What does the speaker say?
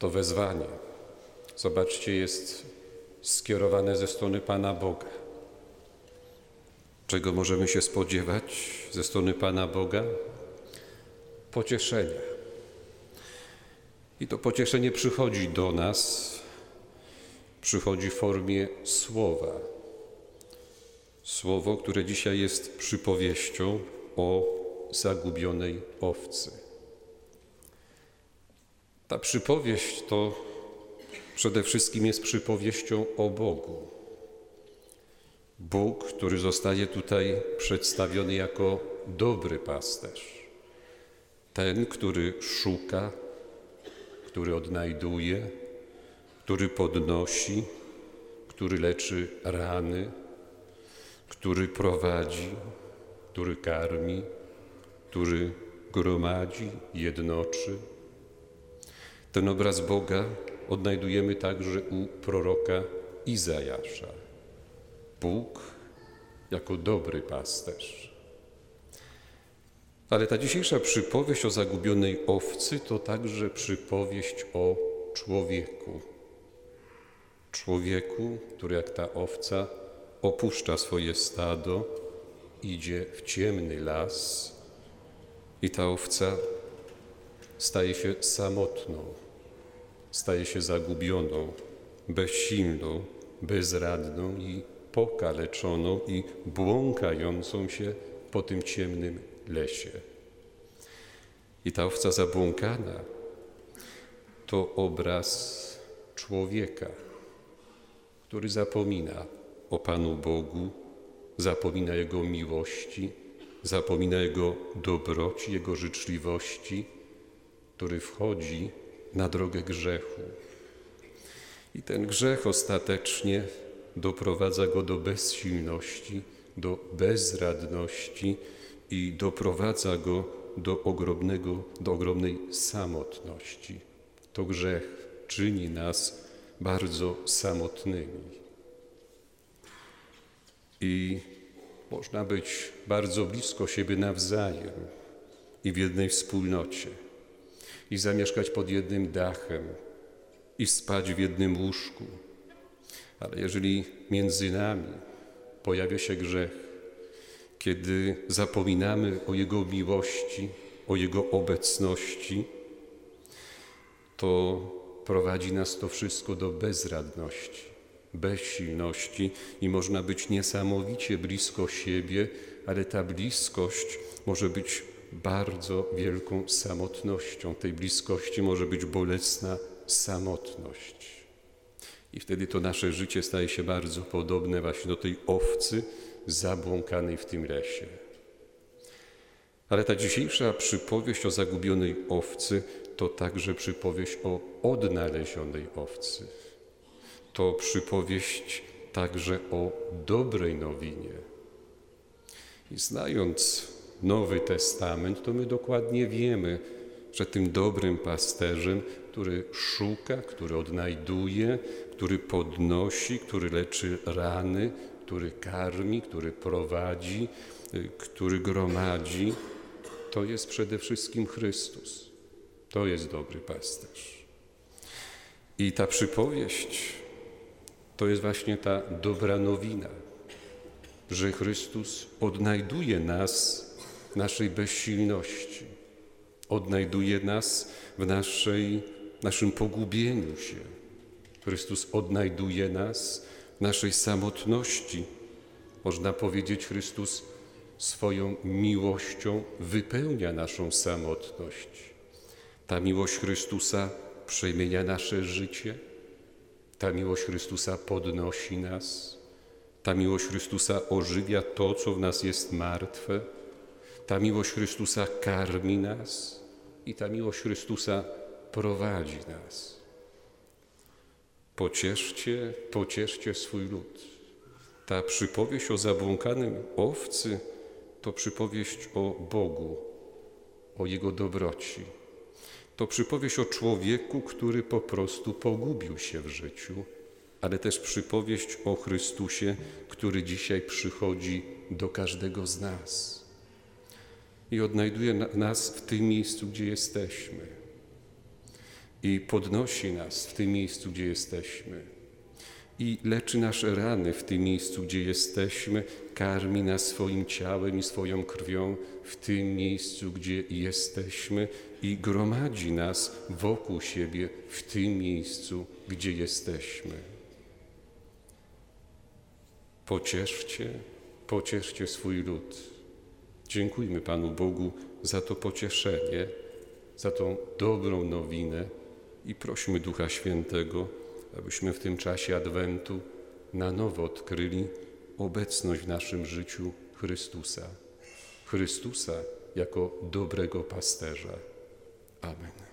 To wezwanie, zobaczcie, jest skierowane ze strony Pana Boga. Czego możemy się spodziewać ze strony Pana Boga? Pocieszenia. I to pocieszenie przychodzi do nas, przychodzi w formie słowa. Słowo, które dzisiaj jest przypowieścią o zagubionej owcy. Ta przypowieść to przede wszystkim jest przypowieścią o Bogu. Bóg, który zostaje tutaj przedstawiony jako dobry pasterz. Ten, który szuka, który odnajduje, który podnosi, który leczy rany, który prowadzi, który karmi, który gromadzi, jednoczy. Ten obraz Boga odnajdujemy także u proroka Izajasza. Bóg jako dobry pasterz. Ale ta dzisiejsza przypowieść o zagubionej owcy to także przypowieść o człowieku. Człowieku, który jak ta owca opuszcza swoje stado, idzie w ciemny las i ta owca staje się samotną, staje się zagubioną, bezsilną, bezradną i pokaleczoną i błąkającą się po tym ciemnym lesie. I ta owca zabłąkana to obraz człowieka, który zapomina o Panu Bogu, zapomina Jego miłości, zapomina Jego dobroci, Jego życzliwości, który wchodzi na drogę grzechu. I ten grzech ostatecznie doprowadza go do bezsilności, do bezradności i doprowadza go do ogromnego, do ogromnej samotności. To grzech czyni nas bardzo samotnymi. I można być bardzo blisko siebie nawzajem i w jednej wspólnocie, i zamieszkać pod jednym dachem, i spać w jednym łóżku. Ale jeżeli między nami pojawia się grzech, kiedy zapominamy o Jego miłości, o Jego obecności, to prowadzi nas to wszystko do bezradności, bezsilności i można być niesamowicie blisko siebie, ale ta bliskość może być bardzo wielką samotnością. Tej bliskości może być bolesna samotność. I wtedy to nasze życie staje się bardzo podobne właśnie do tej owcy zabłąkanej w tym lesie. Ale ta dzisiejsza przypowieść o zagubionej owcy to także przypowieść o odnalezionej owcy. To przypowieść także o dobrej nowinie. I znając Nowy Testament, to my dokładnie wiemy, że tym dobrym pasterzem, który szuka, który odnajduje, który podnosi, który leczy rany, który karmi, który prowadzi, który gromadzi, to jest przede wszystkim Chrystus. To jest dobry pasterz. I ta przypowieść to jest właśnie ta dobra nowina, że Chrystus odnajduje nas naszej bezsilności, odnajduje nas w naszej, naszym pogubieniu się. Chrystus odnajduje nas w naszej samotności. Można powiedzieć, Chrystus swoją miłością wypełnia naszą samotność. Ta miłość Chrystusa przemienia nasze życie, ta miłość Chrystusa podnosi nas, ta miłość Chrystusa ożywia to, co w nas jest martwe, miłość Chrystusa karmi nas i ta miłość Chrystusa prowadzi nas. Pocieszcie, pocieszcie swój lud. Ta przypowieść o zabłąkanym owcy to przypowieść o Bogu, o Jego dobroci. To przypowieść o człowieku, który po prostu pogubił się w życiu, ale też przypowieść o Chrystusie, który dzisiaj przychodzi do każdego z nas i odnajduje nas w tym miejscu, gdzie jesteśmy. i podnosi nas w tym miejscu, gdzie jesteśmy. I leczy nasze rany w tym miejscu, gdzie jesteśmy, karmi nas swoim ciałem i swoją krwią w tym miejscu, gdzie jesteśmy i gromadzi nas wokół siebie w tym miejscu, gdzie jesteśmy. Pocieszcie, pocieszcie swój lud. Dziękujmy Panu Bogu za to pocieszenie, za tą dobrą nowinę i prośmy Ducha Świętego, abyśmy w tym czasie Adwentu na nowo odkryli obecność w naszym życiu Chrystusa. Chrystusa jako dobrego pasterza. Amen.